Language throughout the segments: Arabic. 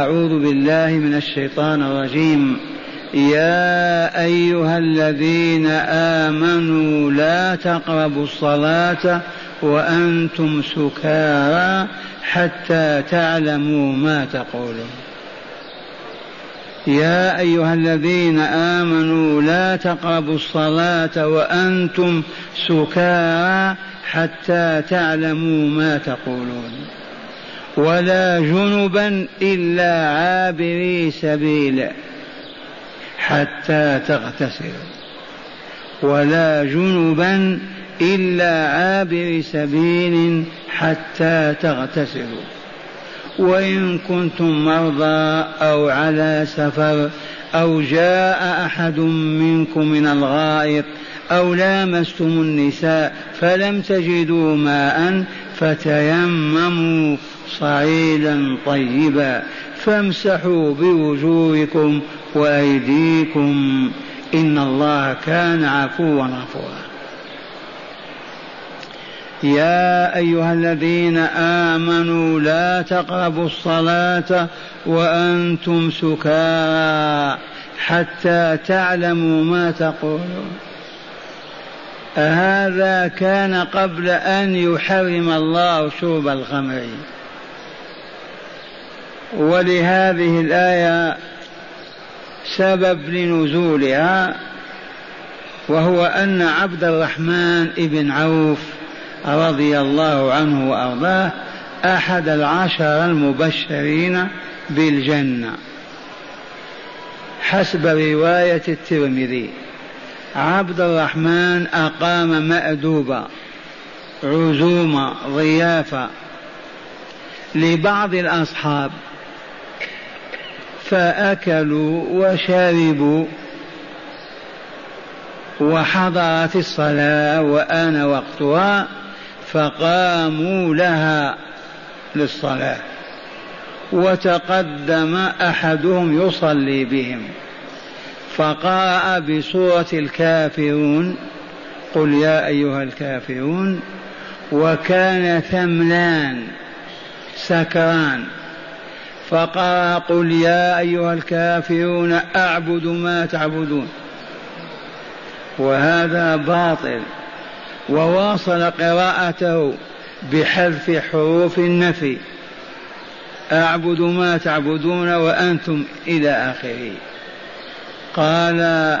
أعوذ بالله من الشيطان الرجيم. يا أيها الذين آمنوا لا تقربوا الصلاة وأنتم سكارى حتى تعلموا ما تقولون. يا أيها الذين آمنوا لا تقربوا الصلاة وأنتم سكارى حتى تعلموا ما تقولون. ولا جنبا إلا عابري سبيل حتى تغتسلوا ولا جنبا إلا عابر سبيل حتى تغتسلوا وإن كنتم مرضى أو على سفر أو جاء أحد منكم من الغائط أو لامستم النساء فلم تجدوا ماء فتيمموا صعيدا طيبا فامسحوا بوجوهكم وأيديكم إن الله كان عفوا غفورا. يا أيها الذين آمنوا لا تقربوا الصلاة وأنتم سكارى حتى تعلموا ما تقولون. هذا كان قبل أن يحرم الله شرب الخمر. ولهذه الآية سبب لنزولها وهو أن عبد الرحمن بن عوف رضي الله عنه وأرضاه أحد العشر المبشرين بالجنة حسب رواية الترمذي. عبد الرحمن أقام مأدوبة عزومة ضيافة لبعض الأصحاب فأكلوا وشربوا وحضرت الصلاة وآن وقتها فقاموا لها للصلاة وتقدم أحدهم يصلي بهم. فقرأ بسورة الكافرون. قل يا أيها الكافرون وكان ثملان سكران. فقال قل يا أيها الكافرون أعبد ما تعبدون. وهذا باطل. وواصل قراءته بحذف حروف النفي. أعبد ما تعبدون وأنتم إلى آخره. قال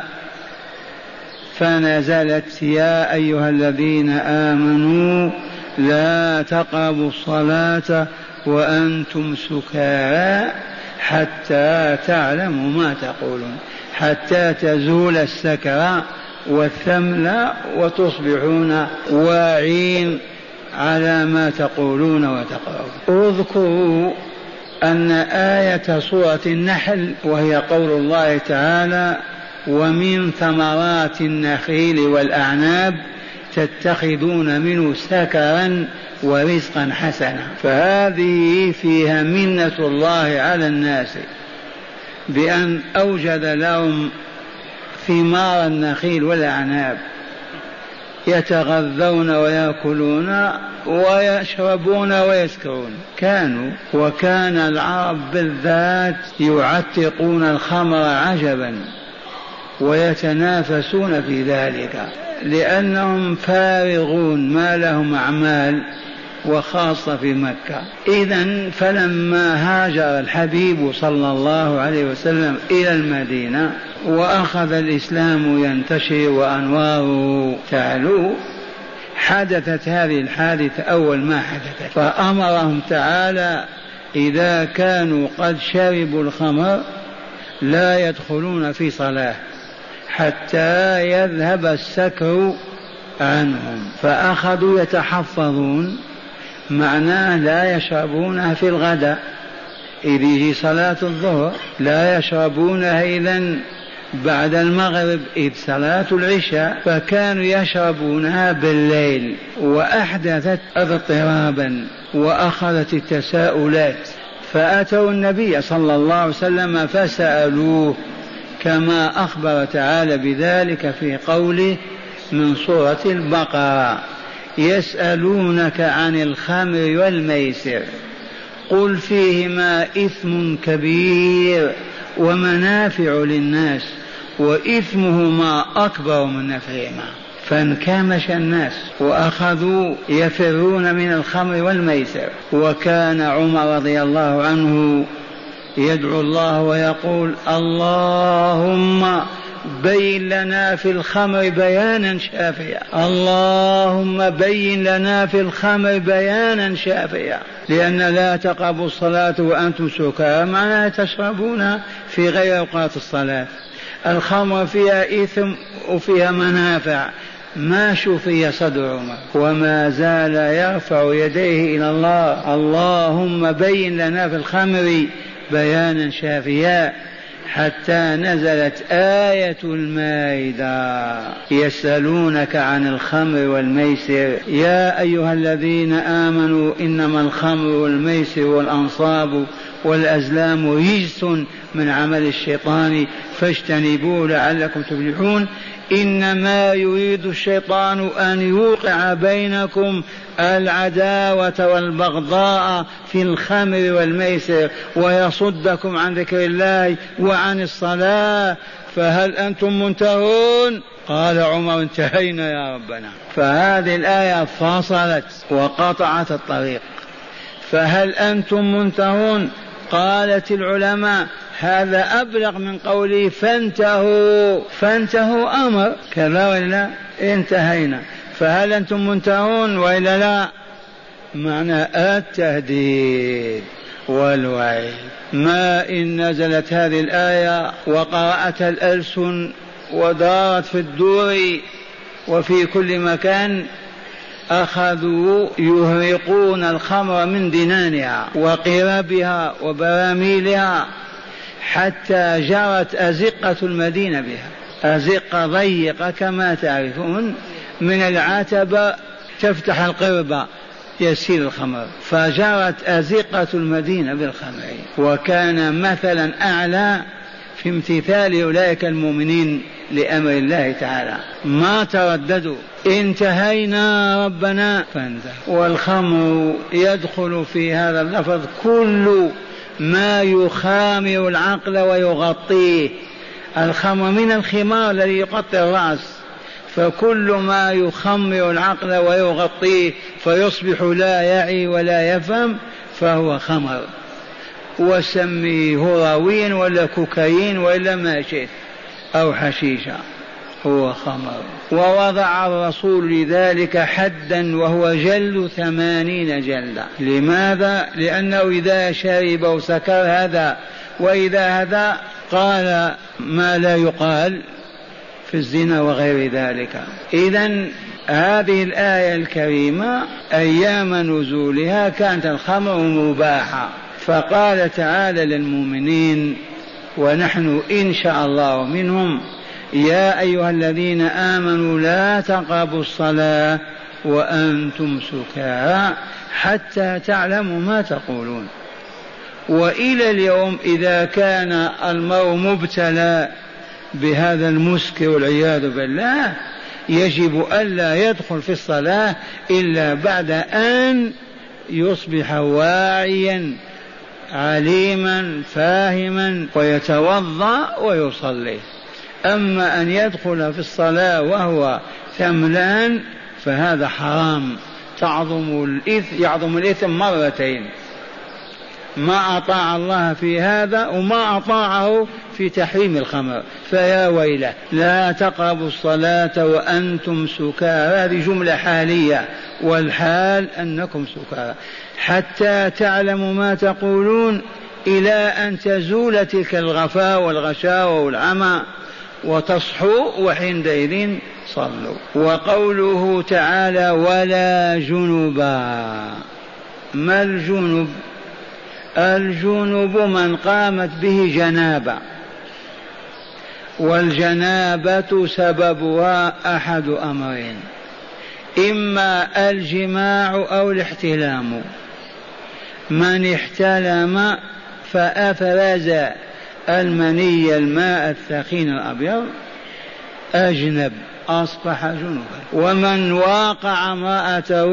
فنزلت يا أيها الذين آمنوا لا تقربوا الصلاة وأنتم سكارى حتى تعلموا ما تقولون حتى تزول السكرة والثمل وتصبحون واعين على ما تقولون وتقرؤون. اذكروا أن آية سورة النحل وهي قول الله تعالى ومن ثمرات النخيل والأعناب تتخذون منه سكرا ورزقا حسنا. فهذه فيها منة الله على الناس بأن أوجد لهم ثمار النخيل والأعناب. يتغذون ويأكلون ويشربون ويسكرون. كانوا وكان العرب بالذات يعتقون الخمر عجبا ويتنافسون في ذلك لأنهم فارغون ما لهم أعمال وخاصة في مكة. إذا فلما هاجر الحبيب صلى الله عليه وسلم إلى المدينة وأخذ الإسلام ينتشر وأنواره تعلو حدثت هذه الحادثة أول ما حدثت. فأمرهم تعالى إذا كانوا قد شربوا الخمر لا يدخلون في صلاة حتى يذهب السكر عنهم. فأخذوا يتحفظون معناه لا يشربونها في الغداء. إذ يجي صلاة الظهر لا يشربونها إذا بعد المغرب. إذ صلاة العشاء فكانوا يشربونها بالليل وأحدثت اضطرابا وأخذت التساؤلات. فأتوا النبي صلى الله عليه وسلم فسألوه كما أخبر تعالى بذلك في قوله من سورة البقرة. يسألونك عن الخمر والميسر قل فيهما إثم كبير ومنافع للناس وإثمهما أكبر من نفعهما. فانكمش الناس وأخذوا يفرون من الخمر والميسر. وكان عمر رضي الله عنه يدعو الله ويقول اللهم بين لنا في الخمر بيانا شافيا. اللهم بين لنا في الخمر بيانا شافيا. لأن لا تقربوا الصلاة وأنتم سكارى معناها تشربون في غير أوقات الصلاة. الخمر فيها إثم وفيها منافع. ما شفي صدر عمر. وما زال يرفع يديه إلى الله. اللهم بين لنا في الخمر بيانا شافيا. حتى نزلت آية المائدة. يسألونك عن الخمر والميسر. يا أيها الذين آمنوا إنما الخمر والميسر والأنصاب والأزلام رجس من عمل الشيطان فاجتنبوه لعلكم تفلحون. إنما يريد الشيطان أن يوقع بينكم العداوة والبغضاء في الخمر والميسر ويصدكم عن ذكر الله وعن الصلاة. فهل أنتم منتهون؟ قال عمر انتهينا يا ربنا. فهذه الآية فصلت وقطعت الطريق. فهل أنتم منتهون؟ قالت العلماء هذا أبلغ من قوله فانتهوا فانتهوا أمر. كذا ولا انتهينا. فهل أنتم منتهون وإلا لا؟ معنى التهديد والوعيد ما إن نزلت هذه الآية وقرأتها الألسن ودارت في الدور وفي كل مكان أخذوا يهرقون الخمر من دنانها وقربها وبراميلها حتى جرت أزقة المدينة بها. أزقة ضيقة كما تعرفون من العتبة تفتح القربة يسيل الخمر. فجرت أزقة المدينة بالخمر. وكان مثلا أعلى في امتثال أولئك المؤمنين لأمر الله تعالى. ما ترددوا انتهينا ربنا. فانتهى. والخمر يدخل في هذا اللفظ كل ما يخامر العقل ويغطيه. الخمر من الخمار الذي يغطي الرأس. فكل ما يخمر العقل ويغطيه فيصبح لا يعي ولا يفهم فهو خمر. وسميه هراوين ولا كوكايين ولا ما شئت. أو حشيشة هو خمر. ووضع الرسول لذلك حدا وهو جل ثمانين جلدة لماذا؟ لأنه إذا شرب وسكر هذا وإذا هذا قال ما لا يقال في الزنا وغير ذلك. إذا هذه الآية الكريمة أيام نزولها كانت الخمر مباحة فقال تعالى للمؤمنين ونحن إن شاء الله منهم. يا أيها الذين آمنوا لا تقربوا الصلاة وأنتم سكارى حتى تعلموا ما تقولون. وإلى اليوم إذا كان المرء مبتلى بهذا المسكر والعياذ بالله يجب ألا يدخل في الصلاة إلا بعد أن يصبح واعيا. عليما فاهما ويتوضأ ويصلي. أما أن يدخل في الصلاة وهو ثملان فهذا حرام. تعظم الإثم يعظم الإثم مرتين. ما أطاع الله في هذا وما أطاعه في تحريم الخمر. فيا ويله لا تقربوا الصلاة وأنتم سكارى. هذه جملة حالية والحال أنكم سكارى. حتى تعلموا ما تقولون إلى أن تزول تلك الغفاء والغشاوة والعمى وتصحوا وحينئذ صلوا. وقوله تعالى ولا جنبا ما الجنب؟ الجنب من قامت به جنابة. والجنابة سببها أحد أمرين إما الجماع أو الاحتلام. من احتلم فأفرز المني الماء الثخين الأبيض أجنب أصبح جنبا. ومن واقع امرأته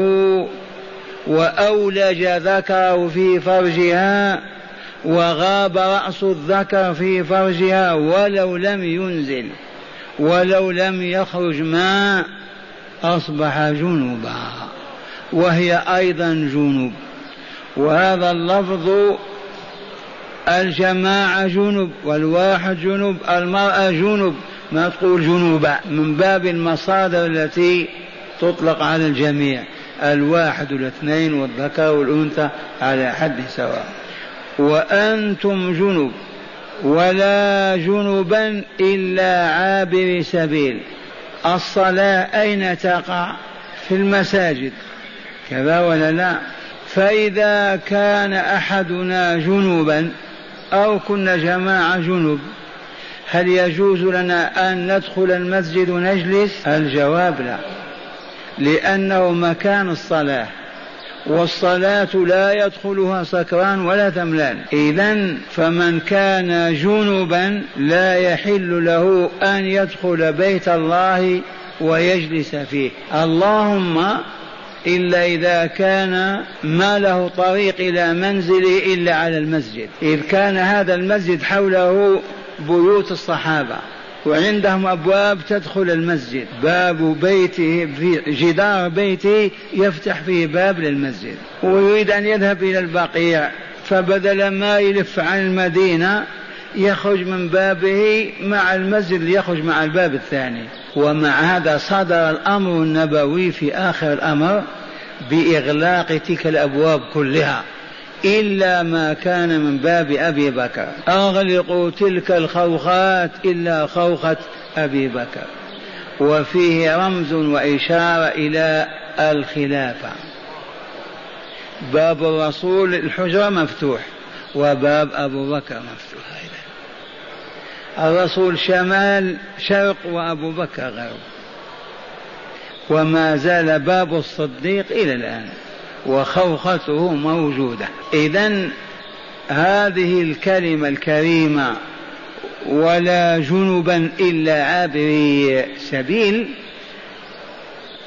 وأولج ذكره في فرجها وغاب رأس الذكر في فرجها ولو لم ينزل ولو لم يخرج ماء أصبح جنبا. وهي أيضا جنب وهذا اللفظ الجماعة جنب والواحد جنب المرأة جنب ما تقول جنوبا من باب المصادر التي تطلق على الجميع الواحد والاثنين والذكر والأنثى على حد سواء. وأنتم جنب ولا جنبا إلا عابر سبيل. الصلاة أين تقع؟ في المساجد. كذا ولا لا؟ فإذا كان أحدنا جنوبا أو كنا جماعة جنوب هل يجوز لنا أن ندخل المسجد ونجلس الجواب لا لأنه مكان الصلاة والصلاة لا يدخلها سكران ولا ثملان إذا فمن كان جنبا لا يحل له أن يدخل بيت الله ويجلس فيه. اللهم إلا إذا كان ما له طريق إلى منزله إلا على المسجد. إذ كان هذا المسجد حوله بيوت الصحابة وعندهم أبواب تدخل المسجد. باب بيته في جدار بيته يفتح فيه باب للمسجد. ويريد أن يذهب إلى البقيع فبدل ما يلف عن المدينة يخرج من بابه مع المسجد ليخرج مع الباب الثاني. ومع هذا صدر الأمر النبوي في آخر الأمر بإغلاق تلك الأبواب كلها. إلا ما كان من باب أبي بكر. أغلقوا تلك الخوخات إلا خوخة أبي بكر. وفيه رمز وإشارة إلى الخلافة. باب الرسول الحجرة مفتوح وباب أبو بكر مفتوح. الرسول شمال شرق وأبو بكر غرب. وما زال باب الصديق إلى الآن وخوخته موجودة. إذا هذه الكلمة الكريمة ولا جنبا إلا عابري سبيل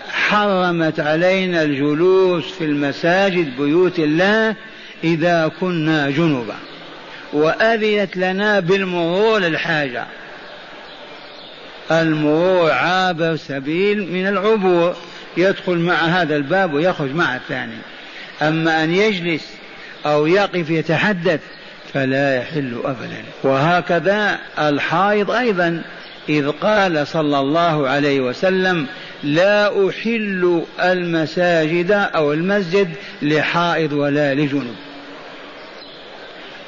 حرمت علينا الجلوس في المساجد بيوت الله إذا كنا جنبا. وأذنت لنا بالمرور للحاجة المرور عابر سبيل من العبور. يدخل مع هذا الباب ويخرج مع الثاني. أما أن يجلس أو يقف يتحدث فلا يحل أبدا. وهكذا الحائض أيضا. إذ قال صلى الله عليه وسلم لا أحل المساجد أو المسجد لحائض ولا لجنب.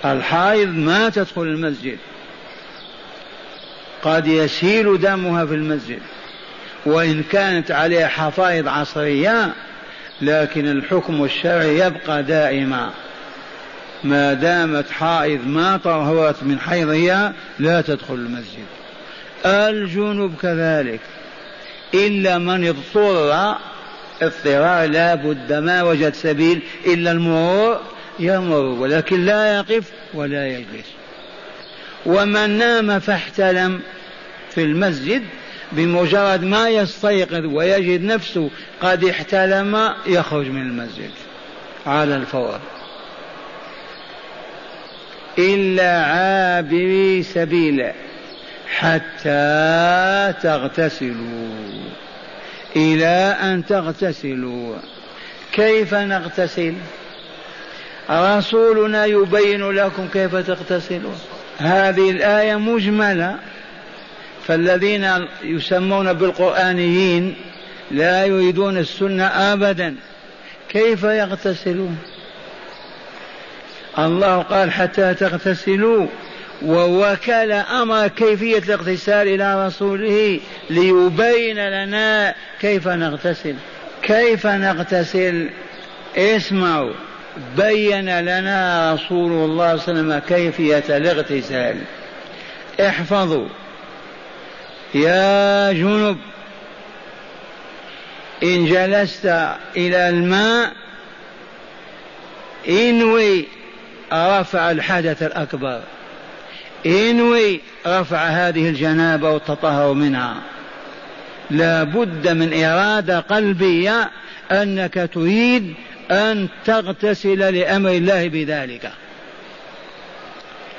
الحائض ما تدخل المسجد. قد يسيل دمها في المسجد. وإن كانت عليها حفائظ عصرية لكن الحكم الشرعي يبقى دائما. ما دامت حائض ما طهرت من حيضها لا تدخل المسجد. الجنوب كذلك. إلا من اضطر اضطرار لا بد ما وجد سبيل إلا المرور يمر ولكن لا يقف ولا يجلس. ومن نام فاحتلم في المسجد بمجرد ما يستيقظ ويجد نفسه قد احتلم يخرج من المسجد على الفور. إلا عابري سبيل حتى تغتسلوا. إلى أن تغتسلوا. كيف نغتسل؟ رسولنا يبين لكم كيف تغتسلون. هذه الآية مجملة. فالذين يسمون بالقرآنيين لا يريدون السنة أبدا. كيف يغتسلون؟ الله قال حتى تغتسلوا. ووكل أمر كيفية الاغتسال إلى رسوله ليبين لنا كيف نغتسل. كيف نغتسل؟ اسمعوا. بين لنا رسول الله صلى الله عليه وسلم كيفية الاغتسال. احفظوا. يا جنب. إن جلست إلى الماء إنوي رفع الحدث الأكبر. إنوي رفع هذه الجنابة والتطهر منها. لا بد من إرادة قلبية أنك تريد أن تغتسل لأمر الله بذلك.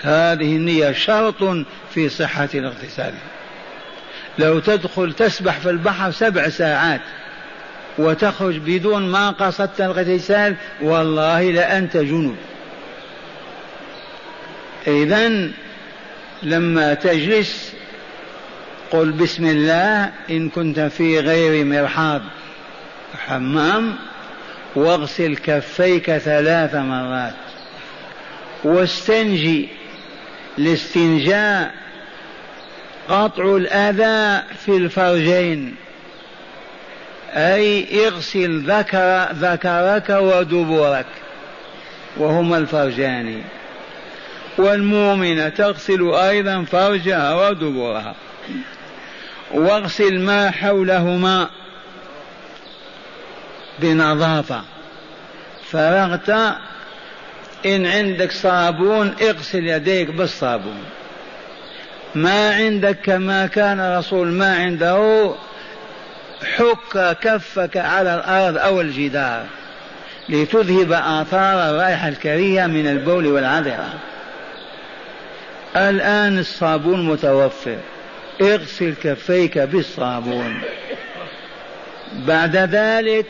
هذه النية شرط في صحة الاغتسال. لو تدخل تسبح في البحر سبع ساعات وتخرج بدون ما قصدت الاغتسال والله لأنت جنب. إذا لما تجلس قل بسم الله إن كنت في غير مرحاض حمام واغسل كفيك ثلاث مرات. واستنجي. الاستنجاء قطع الأذى في الفرجين. أي اغسل ذكر ذكرك ودبرك. وهما الفرجان. والمؤمنة تغسل أيضا فرجها ودبرها. واغسل ما حولهما. بنظافة. فرغت إن عندك صابون اغسل يديك بالصابون. ما عندك كما كان رسول ما عنده حك كفك على الأرض أو الجدار لتذهب آثار الرائحة الكريهة من البول والعذرة. الآن الصابون متوفر. اغسل كفيك بالصابون. بعد ذلك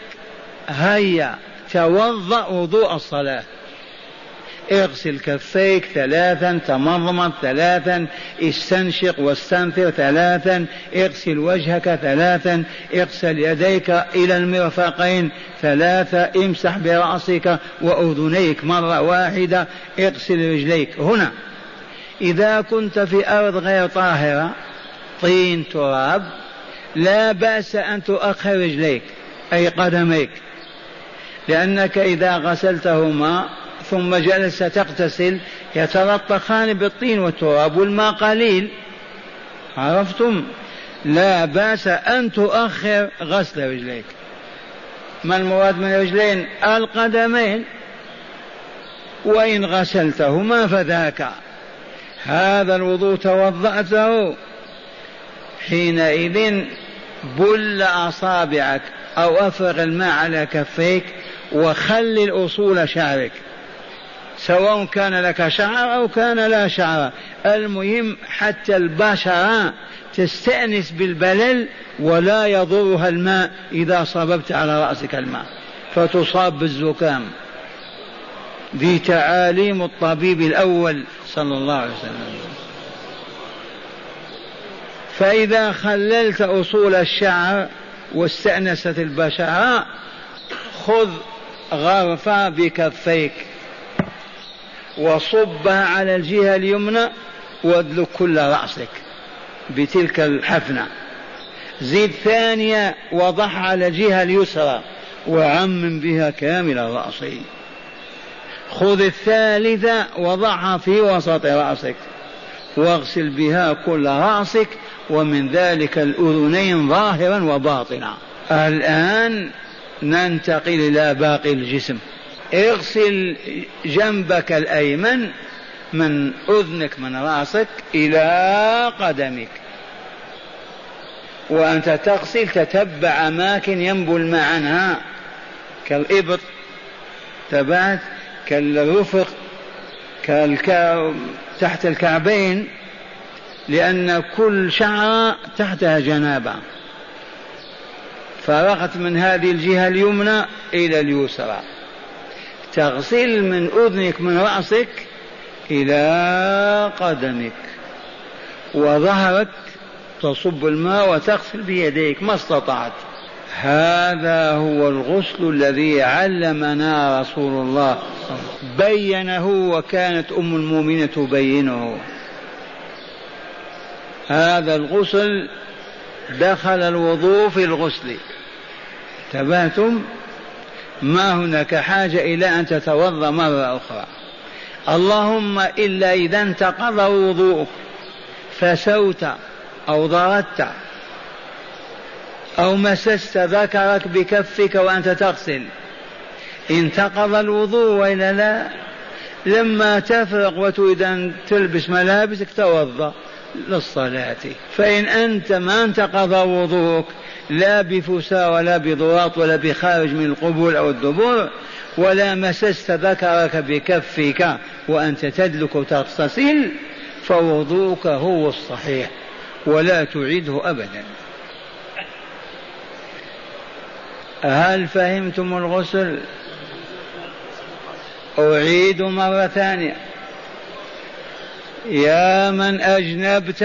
هيا توضأ وضوء الصلاة. اغسل كفيك ثلاثا تمضمض ثلاثا استنشق واستنثر ثلاثا اغسل وجهك ثلاثا اغسل يديك إلى المرفقين ثلاثة امسح برأسك وأذنيك مرة واحدة اغسل رجليك. هنا. إذا كنت في أرض غير طاهرة طين تراب لا بأس أن تؤخر رجليك أي قدميك. لأنك إذا غسلتهما ثم جلس تغتسل يتلطخان بالطين والتراب والماء قليل. عرفتم؟ لا بأس أن تؤخر غسل رجليك. ما المراد من الرجلين القدمين. وإن غسلتهما فذاك. هذا الوضوء توضأته. حينئذ بل أصابعك أو أفرغ الماء على كفيك وخلل أصول شعرك سواء كان لك شعر أو كان لا شعر. المهم حتى البشرة تستأنس بالبلل ولا يضرها الماء إذا صببت على رأسك الماء. فتصاب بالزكام دي تعاليم الطبيب الأول صلى الله عليه وسلم. فإذا خللت أصول الشعر واستأنست البشرة خذ غرفة بكفيك. وصبها على الجهة اليمنى وادلك كل رأسك بتلك الحفنة. زيد ثانية وضعها على الجهة اليسرى وعمم بها كامل الرأس. خذ الثالثة وضعها في وسط رأسك واغسل بها كل رأسك ومن ذلك الأذنين ظاهرا وباطنا. الآن ننتقل إلى باقي الجسم. اغسل جنبك الأيمن من أذنك من رأسك إلى قدمك. وأنت تغسل تتبع أماكن ينبو الماء عنها كالإبط تبعت كالرفق كالكا تحت الكعبين لأن كل شعرة تحتها جنابة. فرغت من هذه الجهة اليمنى إلى اليسرى. تغسل من أذنك من رأسك إلى قدمك. وظهرك تصب الماء وتغسل بيديك. ما استطعت. هذا هو الغسل الذي علمنا رسول الله. بينه وكانت أم المؤمنين تبينه. هذا الغسل دخل الوضوء في الغسل. تبعتم ما هناك حاجة إلى أن تتوضأ مرة أخرى. اللهم إلا إذا انتقض وضوءك فسوت أو ضربت أو مسست ذكرك بكفك وأنت تغسل. انتقض الوضوء وإلا لا لما تفرق وتريد أن تلبس ملابسك توضأ للصلاة. فإن أنت ما انتقض وضوءك لا بفسا ولا بضواط ولا بخارج من القبول أو الدبور ولا مسست ذكرك بكفك وأنت تدلك وتغتسل فوضوءك هو الصحيح ولا تعيده أبدا. هل فهمتم الغسل؟ أعيد مرة ثانية. يا من أجنبت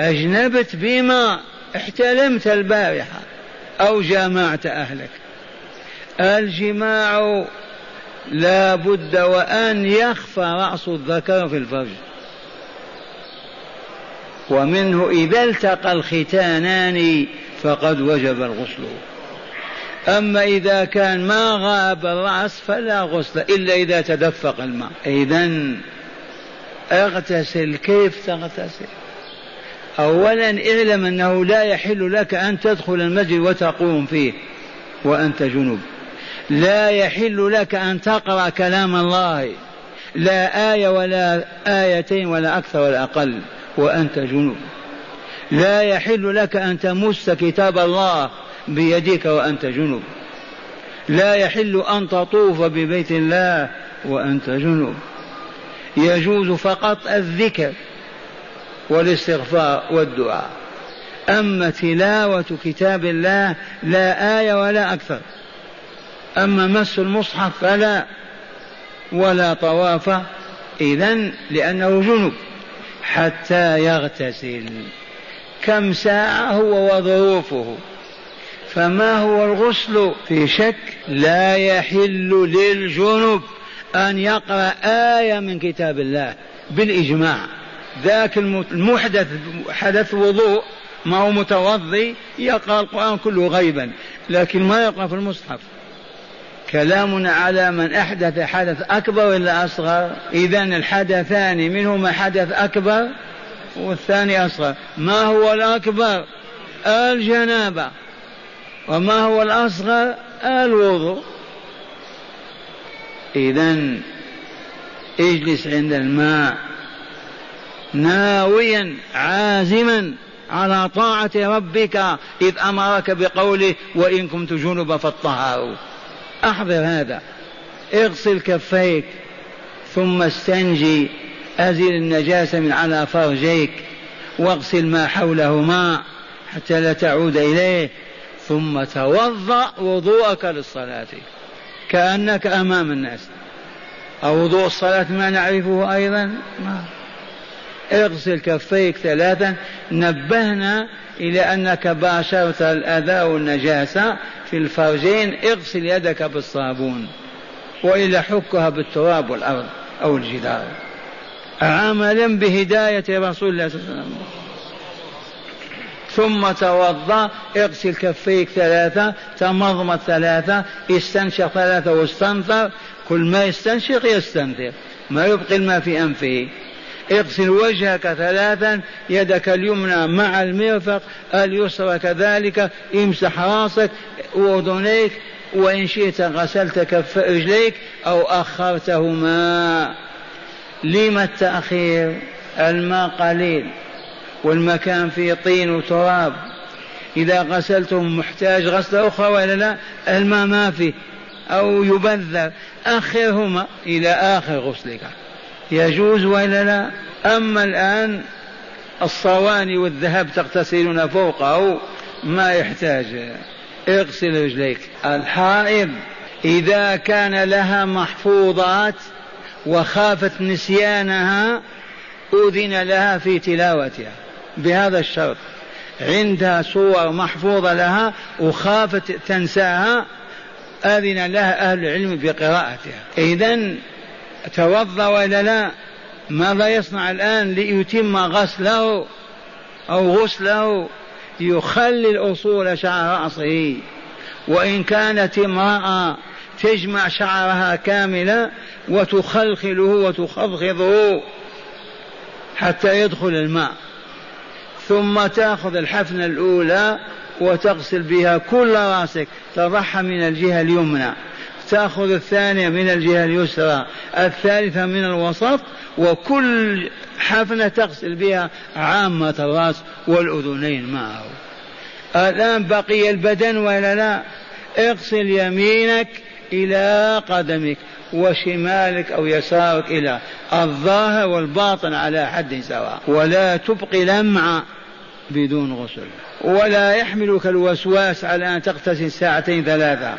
أجنبت بما احتلمت البارحة أو جامعت أهلك. الجماع لا بد وأن يخفى رأس الذكر في الفرج. ومنه إذا التقى الختانان فقد وجب الغسل. أما إذا كان ما غاب الرأس فلا غسل إلا إذا تدفق الماء. إذا اغتسل كيف تغتسل؟ أولا اعلم أنه لا يحل لك أن تدخل المسجد وتقوم فيه وأنت جنوب. لا يحل لك أن تقرأ كلام الله لا آية ولا آيتين ولا أكثر ولا أقل وأنت جنوب. لا يحل لك أن تمس كتاب الله بيدك وأنت جنوب. لا يحل أن تطوف ببيت الله وأنت جنوب. يجوز فقط الذكر. والاستغفار والدعاء. أما تلاوة كتاب الله لا آية ولا أكثر. أما مس المصحف فلا ولا طواف. إذا لأنه جنب حتى يغتسل. كم ساعة هو وظروفه؟ فما هو الغسل؟ في شك لا يحل للجنب أن يقرأ آية من كتاب الله بالإجماع. ذاك المحدث حدث وضوء ما هو متوضي يقرأ القرآن كله غيبا لكن ما يقرأ في المصحف. كلامنا على من أحدث حدث أكبر ولا أصغر. إذا الحدثان منهما حدث أكبر والثاني أصغر. ما هو الأكبر؟ الجنابة. وما هو الأصغر؟ الوضوء. إذا اجلس عند الماء. ناويا عازما على طاعة ربك إذ أمرك بقوله وإن كنت جنبا فاطهروا أحضر هذا. اغسل كفيك ثم استنجي. أزل النجاسة من على فرجيك واغسل ما حولهما حتى لا تعود إليه ثم توضأ وضوءك للصلاة. كأنك أمام الناس. أو وضوء الصلاة ما نعرفه أيضا؟ ما. اغسل كفيك ثلاثا نبهنا إلى أنك باشرت الأذى والنجاسة في الفرجين اغسل يدك بالصابون وإلا حكها بالتراب والأرض أو الجدار. عملا بهداية رسول الله صلى الله عليه وسلم. ثم توضأ اغسل كفيك ثلاثة تمضمض ثلاثة استنشق ثلاثة واستنثر كل ما يستنشق يستنثر ما يبقي الماء في أنفه. اغسل وجهك ثلاثا يدك اليمنى مع المرفق اليسرى كذلك امسح راسك واذنيك وإن شئت غسلت كف رجليك أو أخرتهما. لما التأخير؟ الماء قليل والمكان فيه طين وتراب. إذا غسلتم محتاج غسلة أخرى ولا لا؟ الماء ما فيه أو يبذر. أخرهما إلى آخر غسلك. يجوز ولا لا؟ أما الآن الصواني والذهب تغتسلون فوقه ما يحتاج. اغسل رجليك. الحائض إذا كان لها محفوظات وخافت نسيانها أذن لها في تلاوتها. بهذا الشرط. عندها صور محفوظة لها وخافت تنساها أذن لها أهل العلم بقراءتها. إذا توضأ ولا لا؟ ماذا يصنع الآن ليتم غسله أو غسله؟ يخلي الأصول شعر رأسه. وإن كانت امرأة تجمع شعرها كاملا وتخلخله وتخضخضه حتى يدخل الماء. ثم تأخذ الحفنة الأولى وتغسل بها كل رأسك. تضحى من الجهة اليمنى. تأخذ الثانية من الجهة اليسرى الثالثة من الوسط وكل حفنة تغسل بها عامة الرأس والأذنين معه. الآن بقي البدن ولا لا؟ اغسل يمينك إلى قدمك وشمالك أو يسارك إلى الظاهر والباطن على حد سواء. ولا تبقي لمعة بدون غسل. ولا يحملك الوسواس على أن تغتسل ساعتين ثلاثة.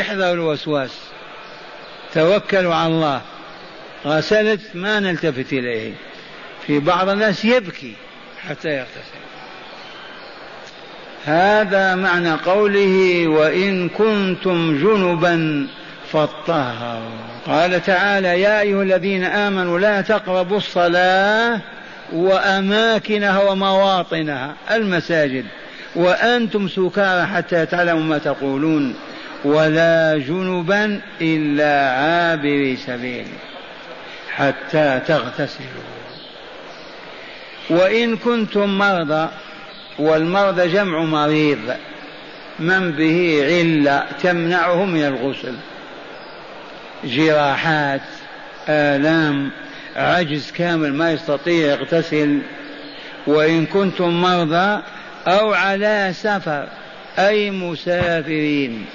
احذر الوسواس. توكلوا على الله. غسلت ما نلتفت إليه. في بعض الناس يبكي حتى يغتسل. هذا معنى قوله وإن كنتم جنبا فاطهروا. قال تعالى يا أيها الذين آمنوا لا تقربوا الصلاة وأماكنها ومواطنها المساجد. وأنتم سكارى حتى تعلموا ما تقولون. ولا جنبا إلا عابري سبيل حتى تغتسلوا. وإن كنتم مرضى والمرضى جمع مريض من به علة تمنعه من الغسل. جراحات آلام عجز كامل ما يستطيع يغتسل. وإن كنتم مرضى أو على سفر أي مسافرين.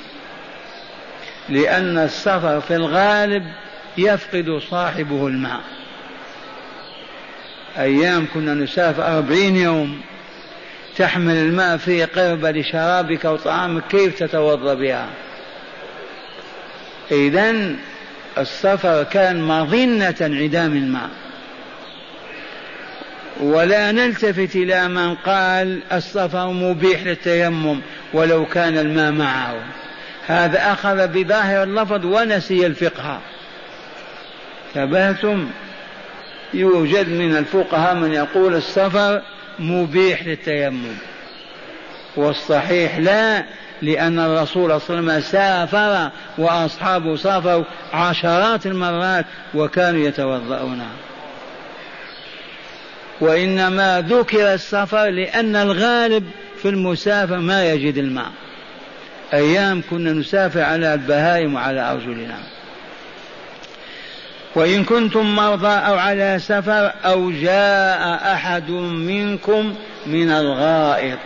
لأن السفر في الغالب يفقد صاحبه الماء. أيام كنا نسافر أربعين يوم تحمل الماء في قربة لشرابك وطعامك كيف تتوضأ بها؟ إذا السفر كان مظنة انعدام الماء. ولا نلتفت إلى من قال السفر مبيح للتيمم ولو كان الماء معه. هذا أخذ بظاهر اللفظ ونسي الفقه. تبهتم يوجد من الفقهاء من يقول السفر مبيح للتيمم. والصحيح لا لأن الرسول صلى الله عليه وسلم سافر وأصحابه سافروا عشرات المرات وكانوا يتوضؤون. وإنما ذكر السفر لأن الغالب في المسافر ما يجد الماء. أيام كنا نسافر على البهائم وعلى أرجلنا. وإن كنتم مرضى أو على سفر أو جاء أحد منكم من الغائط.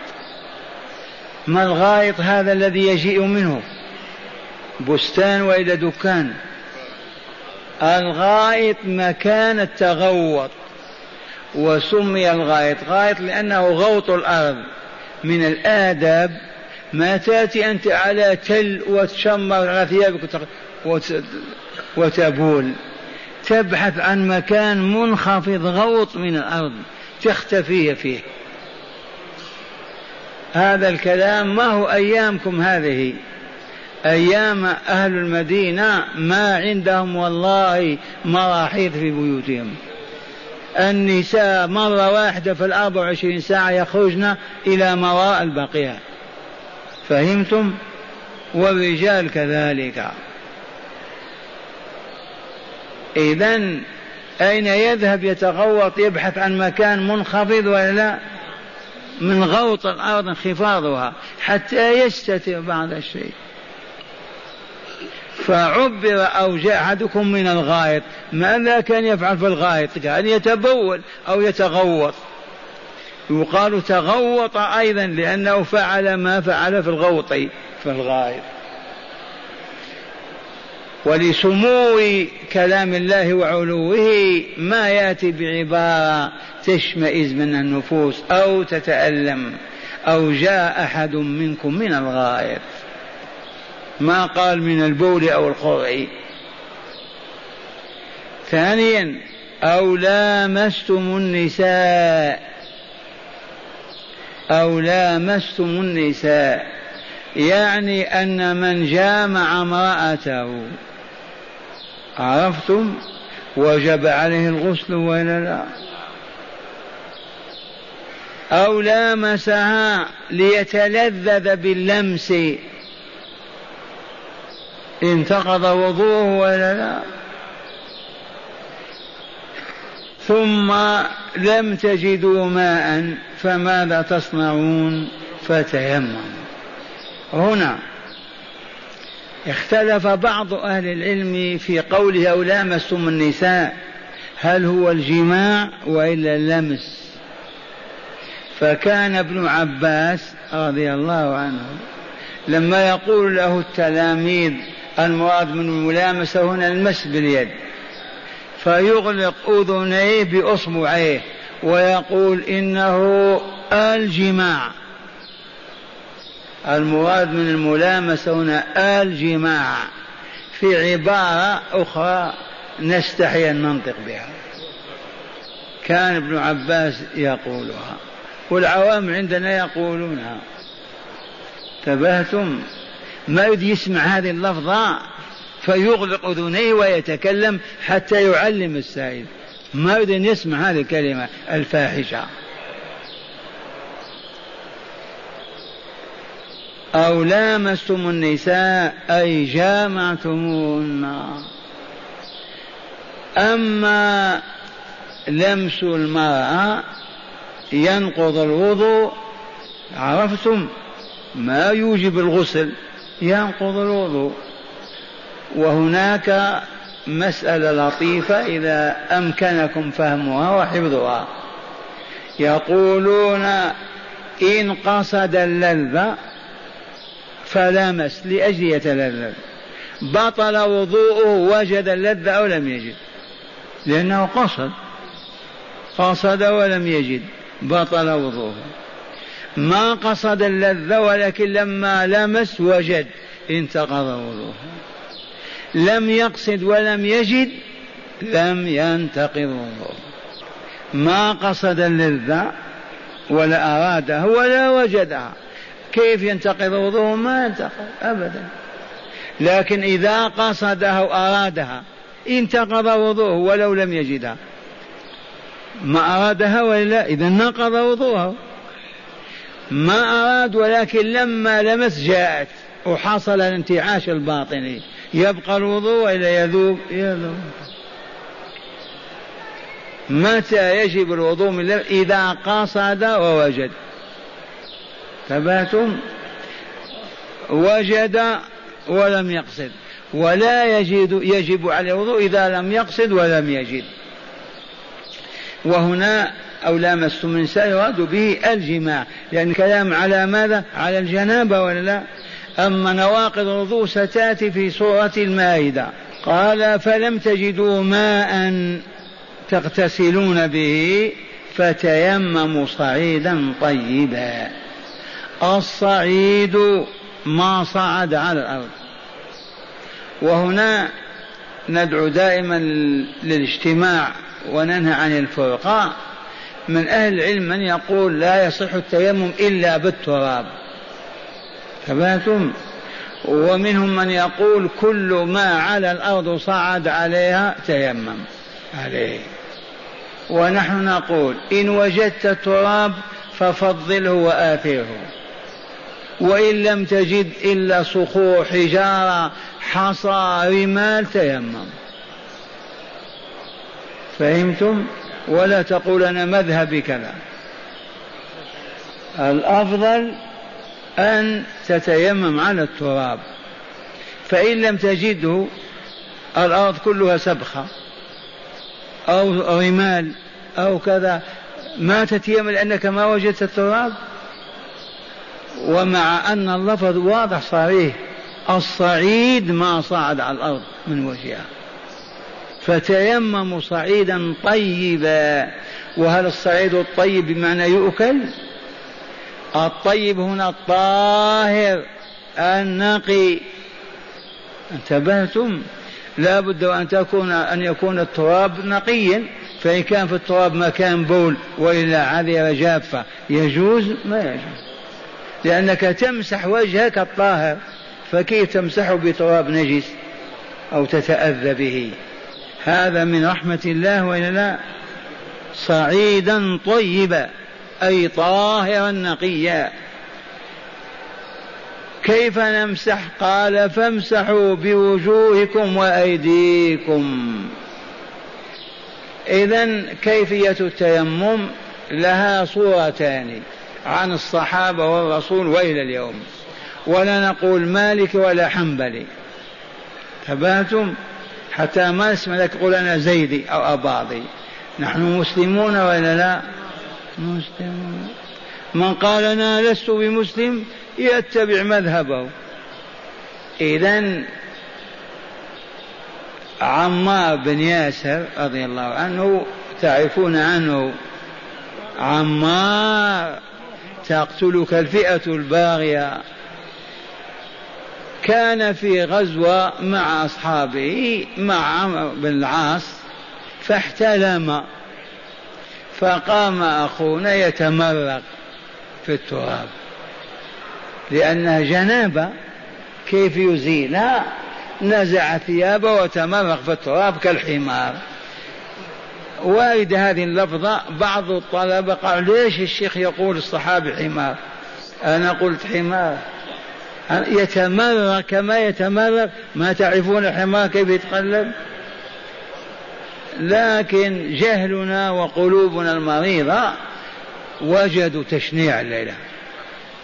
ما الغائط هذا الذي يجيء منه؟ بستان وإلى دكان. الغائط مكان التغوط. وسمي الغائط. غائط لأنه غوط الأرض. من الآداب ما تأتي أنت على تل وتشمر على ثيابك وتبول. تبحث عن مكان منخفض غوط من الأرض تختفي فيه. هذا الكلام ما هو أيامكم هذه؟ أيام أهل المدينة ما عندهم والله مراحيض في بيوتهم. النساء مرة واحدة في الأربع وعشرين ساعة يخرجن إلى مراء البقيع. فهمتم؟ والرجال كذلك. إذا أين يذهب يتغوط يبحث عن مكان منخفض ولا؟ لا من غوط الأرض انخفاضها حتى يستتر بعض الشيء. فعبر أو جاء أحدكم من الغائط ماذا كان يفعل في الغائط؟ كان يتبول أو يتغوط. يقال تغوط أيضا لأنه فعل ما فعل في الغوط. في الغائط ولسمو كلام الله وعلوه ما يأتي بعبارة تشمئز منها النفوس أو تتألم أو جاء أحد منكم من الغائط ما قال من البول أو القرع ثانيا أو لامستم النساء. أو لامستم النساء يعني أن من جامع امرأته عرفتم؟ وجب عليه الغسل ولا لا أو لامسها ليتلذذ باللمس انتقض وضوءه ولا لا ثم لم تجدوا ماء فماذا تصنعون؟ فتيمموا. هنا اختلف بعض أهل العلم في قوله أو لامستم النساء هل هو الجماع وإلا اللمس. فكان ابن عباس رضي الله عنه لما يقول له التلاميذ المراد من الملامسة هنا المس باليد. فيغلق أذنيه بأصبعيه ويقول إنه الجماع. المراد من الملامسة هنا الجماع. في عبارة أخرى نستحي أن ننطق بها. كان ابن عباس يقولها والعوام عندنا يقولونها. تبهتم ما يريد يسمع هذه اللفظة فيغلق أذنيه ويتكلم حتى يعلم السائل. ما يريد أن يسمع هذه الكلمة الفاحشة. أو لامستم النساء أي جامعتموهن. أما لمس المرأة ينقض الوضوء عرفتم ما يوجب الغسل؟ ينقض الوضوء. وهناك مسألة لطيفة إذا أمكنكم فهمها وحفظها. يقولون إن قصد اللذة فلمس لأجل يتلذذ بطل وضوءه وجد اللذة أو لم يجد. لأنه قصد. قصد ولم يجد. بطل وضوءه. ما قصد اللذة ولكن لما لمس وجد انتقض وضوءه. لم يقصد ولم يجد لم ينتقض. وضوءه ما قصد اللذة ولا أرادها ولا وجدها. كيف ينتقض وضوءه؟ ما ينتقض أبدا. لكن إذا قصدها وأرادها انتقض وضوءه ولو لم يجدها. ما أرادها ولا إذا نقض وضوءه. ما أراد ولكن لما لمس جاءت وحصل الانتعاش الباطني. يبقى الوضوء ولا يذوب يذوب. متى يجب الوضوء من إذا قصد ووجد. ثباتم وجد ولم يقصد. ولا يجد يجب عليه الوضوء إذا لم يقصد ولم يجد. وهنا أو لامستم النساء يراد به الجماع. لأن الكلام على ماذا؟ على الجنابة ولا لا؟ أما نواقض الوضوء ستأتي في سورة المائدة. قال فلم تجدوا ماء تغتسلون به فتيمموا صعيدا طيبا. الصعيد ما صعد على الأرض. وهنا ندعو دائما للاجتماع وننهى عن الفرقة من أهل العلم من يقول لا يصح التيمم إلا بالتراب. ثباتم ومنهم من يقول كل ما على الأرض صعد عليها تيمم. عليه. ونحن نقول إن وجدت التراب ففضله وآثره. وإن لم تجد إلا صخور حجارة حصى رمال تيمم. فهمتم؟ ولا تقول أنا مذهبي كذا. الأفضل أن تتيمم على التراب فإن لم تجده الأرض كلها سبخة أو رمال أو كذا ما تتيمم لأنك ما وجدت التراب؟ ومع أن اللفظ واضح صريح الصعيد ما صعد على الأرض من وجهها. فتيمموا صعيدا طيبا. وهل الصعيد الطيب بمعنى يؤكل؟ الطيب هنا الطاهر النقي. انتبهتم؟ لا بد أن تكون أن يكون التراب نقيا فإن كان في التراب مكان بول وإلا عذرة جافة. يجوز؟ ما يجوز. لأنك تمسح وجهك الطاهر فكيف تمسحه بتراب نجس أو تتأذى به؟ هذا من رحمة الله وإلا لا؟ صعيدا طيبا. أي طاهرا نقيا. كيف نمسح؟ قال فامسحوا بوجوهكم وأيديكم. إذا كيفية التيمم؟ لها صورتان عن الصحابة والرسول وإلى اليوم. ولا نقول مالك ولا حنبلي. تباتم حتى ما نسمع لك قول أنا زيدي أو أباضي. نحن مسلمون ولا لا؟ مسلمون من قال أنا لست بمسلم يتبع مذهبه. إذا عمار بن ياسر رضي الله عنه تعرفون عنه عمار تقتلك الفئة الباغية. كان في غزوة مع أصحابه مع عمرو بن العاص فاحتلم. فقام أخونا يتمرق في التراب. لأنها جنابة كيف يزيلها نزع ثيابه وتمرق في التراب كالحمار. وارد هذه اللفظة بعض الطلبة قال ليش الشيخ يقول الصحابي حمار؟ أنا قلت حمار. يتمرق كما يتمرق. ما تعرفون الحمار كيف يتقلب؟ لكن جهلنا وقلوبنا المريضة وجدوا تشنيع الليلة.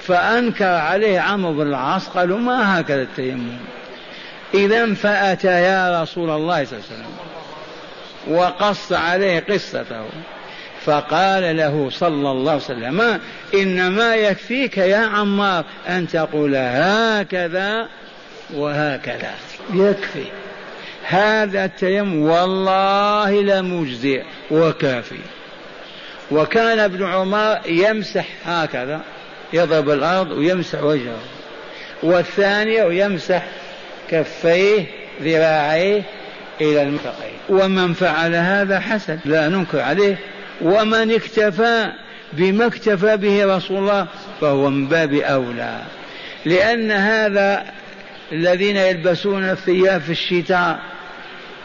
فأنكر عليه عمرو بن العاص قالوا ما هكذا التيمم. إذا فأتى يا رسول الله صلى الله عليه وسلم. وقص عليه قصته. فقال له صلى الله عليه وسلم إنما يكفيك يا عمار أن تقول هكذا وهكذا. يكفي. هذا التيمم والله لمجزئ وكافي. وكان ابن عمر يمسح هكذا يضرب الأرض ويمسح وجهه. والثانية ويمسح كفيه ذراعيه إلى المرفقين ومن فعل هذا حسن لا ننكر عليه. ومن اكتفى بما اكتفى به رسول الله فهو من باب أولى. لأن هذا الذين يلبسون الثياب في الشتاء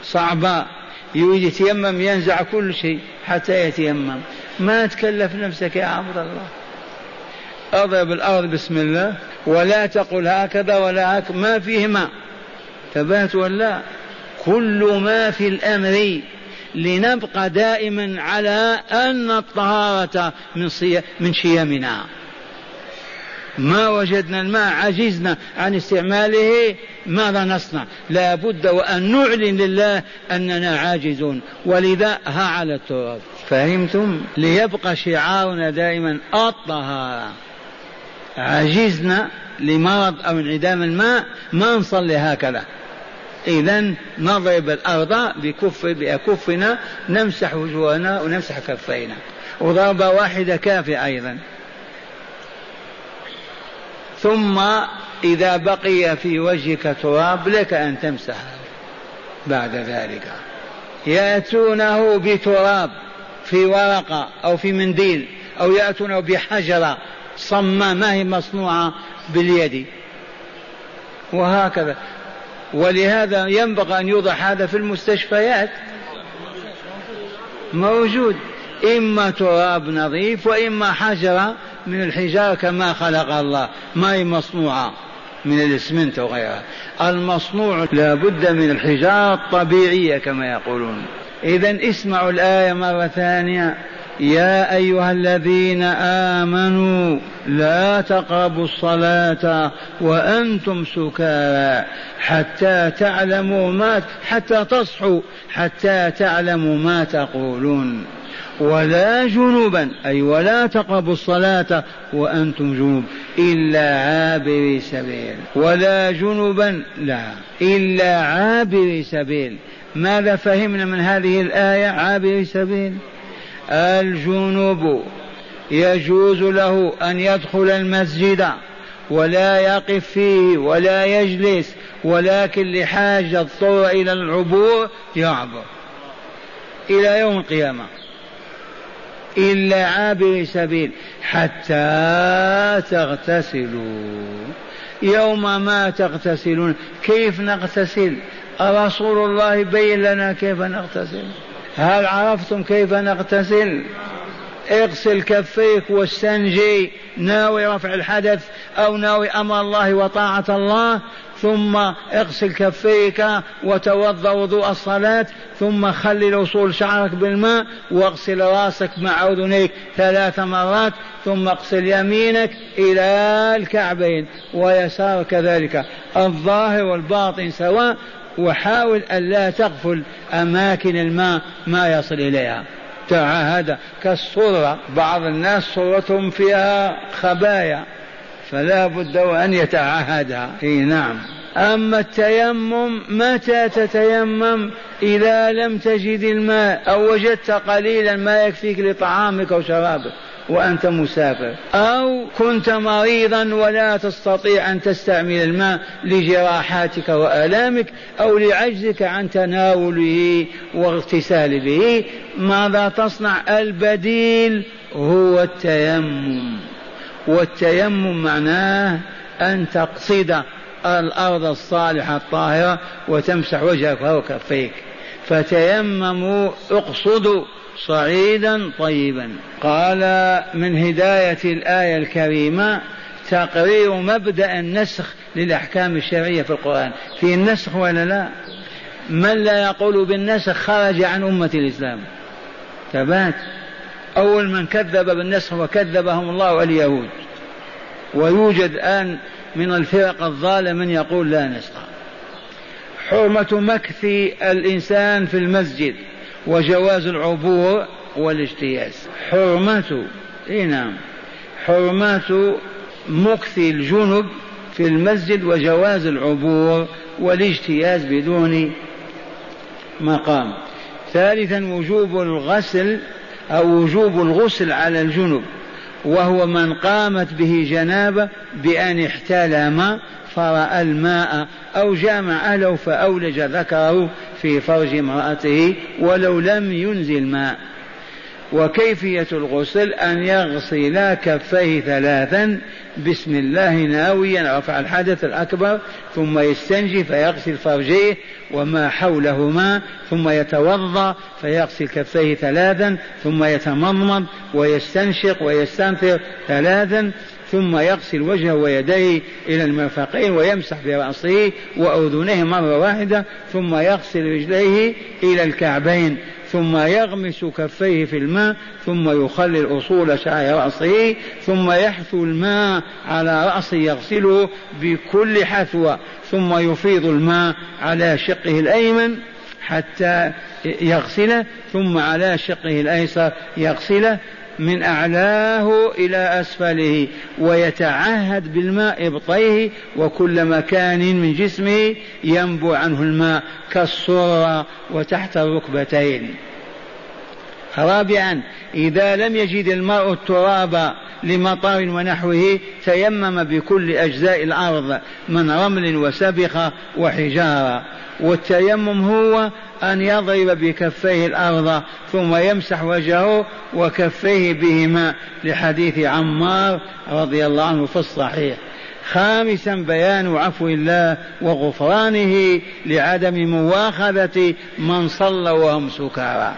صعبة يريد يتيمم ينزع كل شيء حتى يتيمم. ما تكلف نفسك يا عبد الله. أضرب الأرض بسم الله. ولا تقل هكذا ولا هكذا ما فيه ماء ثبات ولا كل ما في الأمر. لنبقى دائما على أن الطهارة من من شيمنا. ما وجدنا الماء عجزنا عن استعماله ماذا نصنع؟ لا بد وأن نعلن لله أننا عاجزون. ولذا ها على التراب. فهمتم؟ ليبقى شعارنا دائما الطهارة عجزنا لمرض أو انعدام الماء ما نصلي هكذا. إذا نضرب الأرض بكف بأكفنا نمسح وجوهنا ونمسح كفينا. وضربة واحدة كافية أيضا. ثم إذا بقي في وجهك تراب لك أن تمسح بعد ذلك. يأتونه بتراب في ورقة أو في منديل أو يأتونه بحجرة صماء ما هي مصنوعة باليد. وهكذا. ولهذا ينبغي أن يوضع هذا في المستشفيات. موجود. إما تراب نظيف وإما حجرة من الحجارة كما خلق الله. ما هي مصنوعة من الاسمنت وغيرها. المصنوع لا بد من الحجارة الطبيعية كما يقولون. إذا اسمعوا الآية مرة ثانية. يا أيها الذين آمنوا لا تقربوا الصلاة وأنتم سكارى حتى تعلموا ما حتى تصحوا حتى تعلموا ما تقولون. ولا جنوبا أي ولا تقربوا الصلاة وأنتم جنوب إلا عابري سبيل. ولا جنوبا لا إلا عابري سبيل. ماذا فهمنا من هذه الآية؟ عابري سبيل. الجنوب يجوز له أن يدخل المسجد ولا يقف فيه ولا يجلس ولكن لحاجة اضطر إلى العبور يعبر. إلى يوم القيامة. إلا عابر سبيل حتى تغتسلوا. يوم ما تغتسلون كيف نغتسل؟ رسول الله بين لنا كيف نغتسل؟ هل عرفتم كيف نغتسل؟ اغسل كفيك واستنجي ناوي رفع الحدث أو ناوي أمر الله وطاعة الله؟ ثم اغسل كفيك وتوضأ وضوء الصلاة ثم خلل وصول شعرك بالماء واغسل رأسك مع أذنيك ثلاث مرات ثم اغسل يمينك إلى الكعبين. ويسار كذلك. الظاهر والباطن سواء وحاول ألا تغفل أماكن الماء ما يصل إليها. تعهد كالصرة بعض الناس صورتهم فيها خبايا. فلا بد أن يتعهدها إي نعم. أما التيمم متى تتيمم؟ إذا لم تجد الماء أو وجدت قليلا ما يكفيك لطعامك وشرابك وأنت مسافر. أو كنت مريضا ولا تستطيع أن تستعمل الماء لجراحاتك وآلامك أو لعجزك عن تناوله واغتسال به ماذا تصنع؟ البديل هو التيمم. والتيمم معناه أن تقصد الأرض الصالحة الطاهرة وتمسح وجهك وكفيك فتيمموا اقصدوا صعيدا طيبا. قال من هداية الآية الكريمة تقرير مبدأ النسخ للأحكام الشرعية في القرآن. في النسخ ولا لا؟ من لا يقول بالنسخ خرج عن أمة الإسلام. ثبات أول من كذب بالنسخ وكذبهم الله اليهود ويوجد الآن من الفرق الضالة من يقول لا نسخ حرمة مكث الإنسان في المسجد وجواز العبور والاجتياز. حرمة إي نعم. حرمة مكث الجنب في المسجد وجواز العبور والاجتياز بدون مقام. ثالثا وجوب الغسل أو وجوب الغسل على الجنب وهو من قامت به جنابة بأن احتلم فرأى الماء أو جامع أهله فأولج ذكره في فرج امرأته ولو لم ينزل ماء. وكيفية الغسل أن يغسل كفيه ثلاثا بسم الله ناويا رفع الحدث الأكبر ثم يستنجي فيغسل فرجيه وما حولهما ثم يتوضأ فيغسل كفيه ثلاثا ثم يتمضمض ويستنشق ويستنثر ثلاثا ثم يغسل وجهه ويديه إلى المرفقين ويمسح برأسه وأذنيه مرة واحدة ثم يغسل رجليه إلى الكعبين. ثم يغمس كفيه في الماء ثم يخلل أصول شعر رأسه ثم يحثو الماء على رأسه يغسله بكل حثوة ثم يفيض الماء على شقه الأيمن حتى يغسله ثم على شقه الأيسر يغسله من أعلاه إلى أسفله ويتعهد بالماء إبطيه وكل مكان من جسمه ينبو عنه الماء كالصرة وتحت الركبتين. رابعا إذا لم يجد الماء التراب لمطر ونحوه تيمم بكل أجزاء الأرض من رمل وسبخة وحجارة. والتيمم هو أن يضرب بكفيه الأرض ثم يمسح وجهه وكفيه بهما لحديث عمار رضي الله عنه في الصحيح. خامسا بيان عفو الله وغفرانه لعدم مواخذة من صلى وهم سكارى.